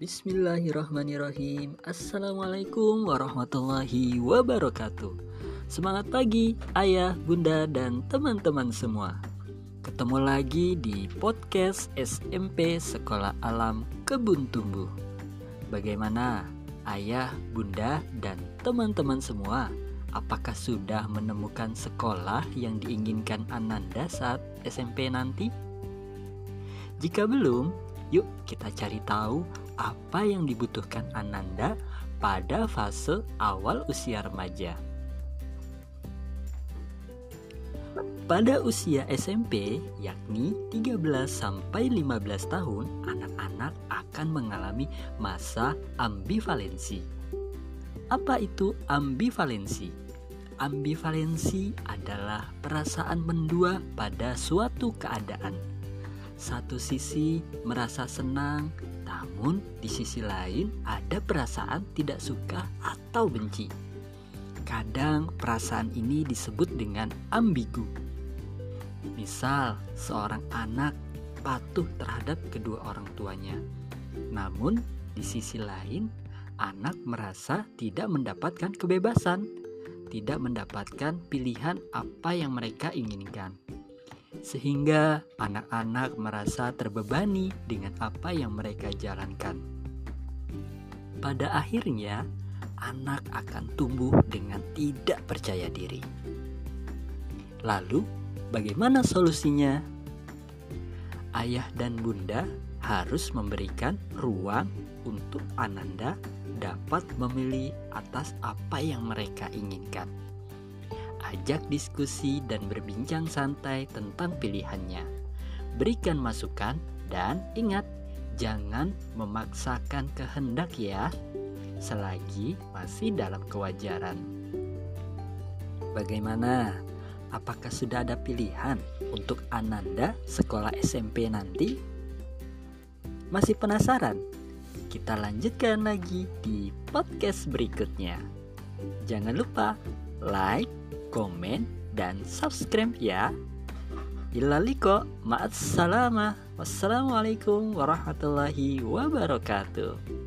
Bismillahirrahmanirrahim. Assalamualaikum warahmatullahi wabarakatuh. Semangat pagi ayah, bunda, dan teman-teman semua. Ketemu lagi di podcast SMP Sekolah Alam Kebun Tumbuh. Bagaimana ayah, bunda, dan teman-teman semua? Apakah sudah menemukan sekolah yang diinginkan Ananda saat SMP nanti? Jika belum, Yuk kita cari tahu apa yang dibutuhkan Ananda pada fase awal usia remaja. Pada usia SMP, yakni 13 sampai 15 tahun, anak-anak akan mengalami masa ambivalensi. Apa itu ambivalensi? Ambivalensi adalah perasaan mendua pada suatu keadaan satu sisi merasa senang, namun di sisi lain ada perasaan tidak suka atau benci. Kadang perasaan ini disebut dengan ambigu. Misal, seorang anak patuh terhadap kedua orang tuanya, namun di sisi lain anak merasa tidak mendapatkan kebebasan, tidak mendapatkan pilihan apa yang mereka inginkan sehingga anak-anak merasa terbebani dengan apa yang mereka jalankan. Pada akhirnya, anak akan tumbuh dengan tidak percaya diri. Lalu, bagaimana solusinya? Ayah dan bunda harus memberikan ruang untuk Ananda dapat memilih atas apa yang mereka inginkan ajak diskusi dan berbincang santai tentang pilihannya. Berikan masukan dan ingat, jangan memaksakan kehendak ya, selagi masih dalam kewajaran. Bagaimana? Apakah sudah ada pilihan untuk Ananda sekolah SMP nanti? Masih penasaran? Kita lanjutkan lagi di podcast berikutnya. Jangan lupa like, komen, dan subscribe ya. Ilaliko, ma'assalamah. Wassalamualaikum warahmatullahi wabarakatuh.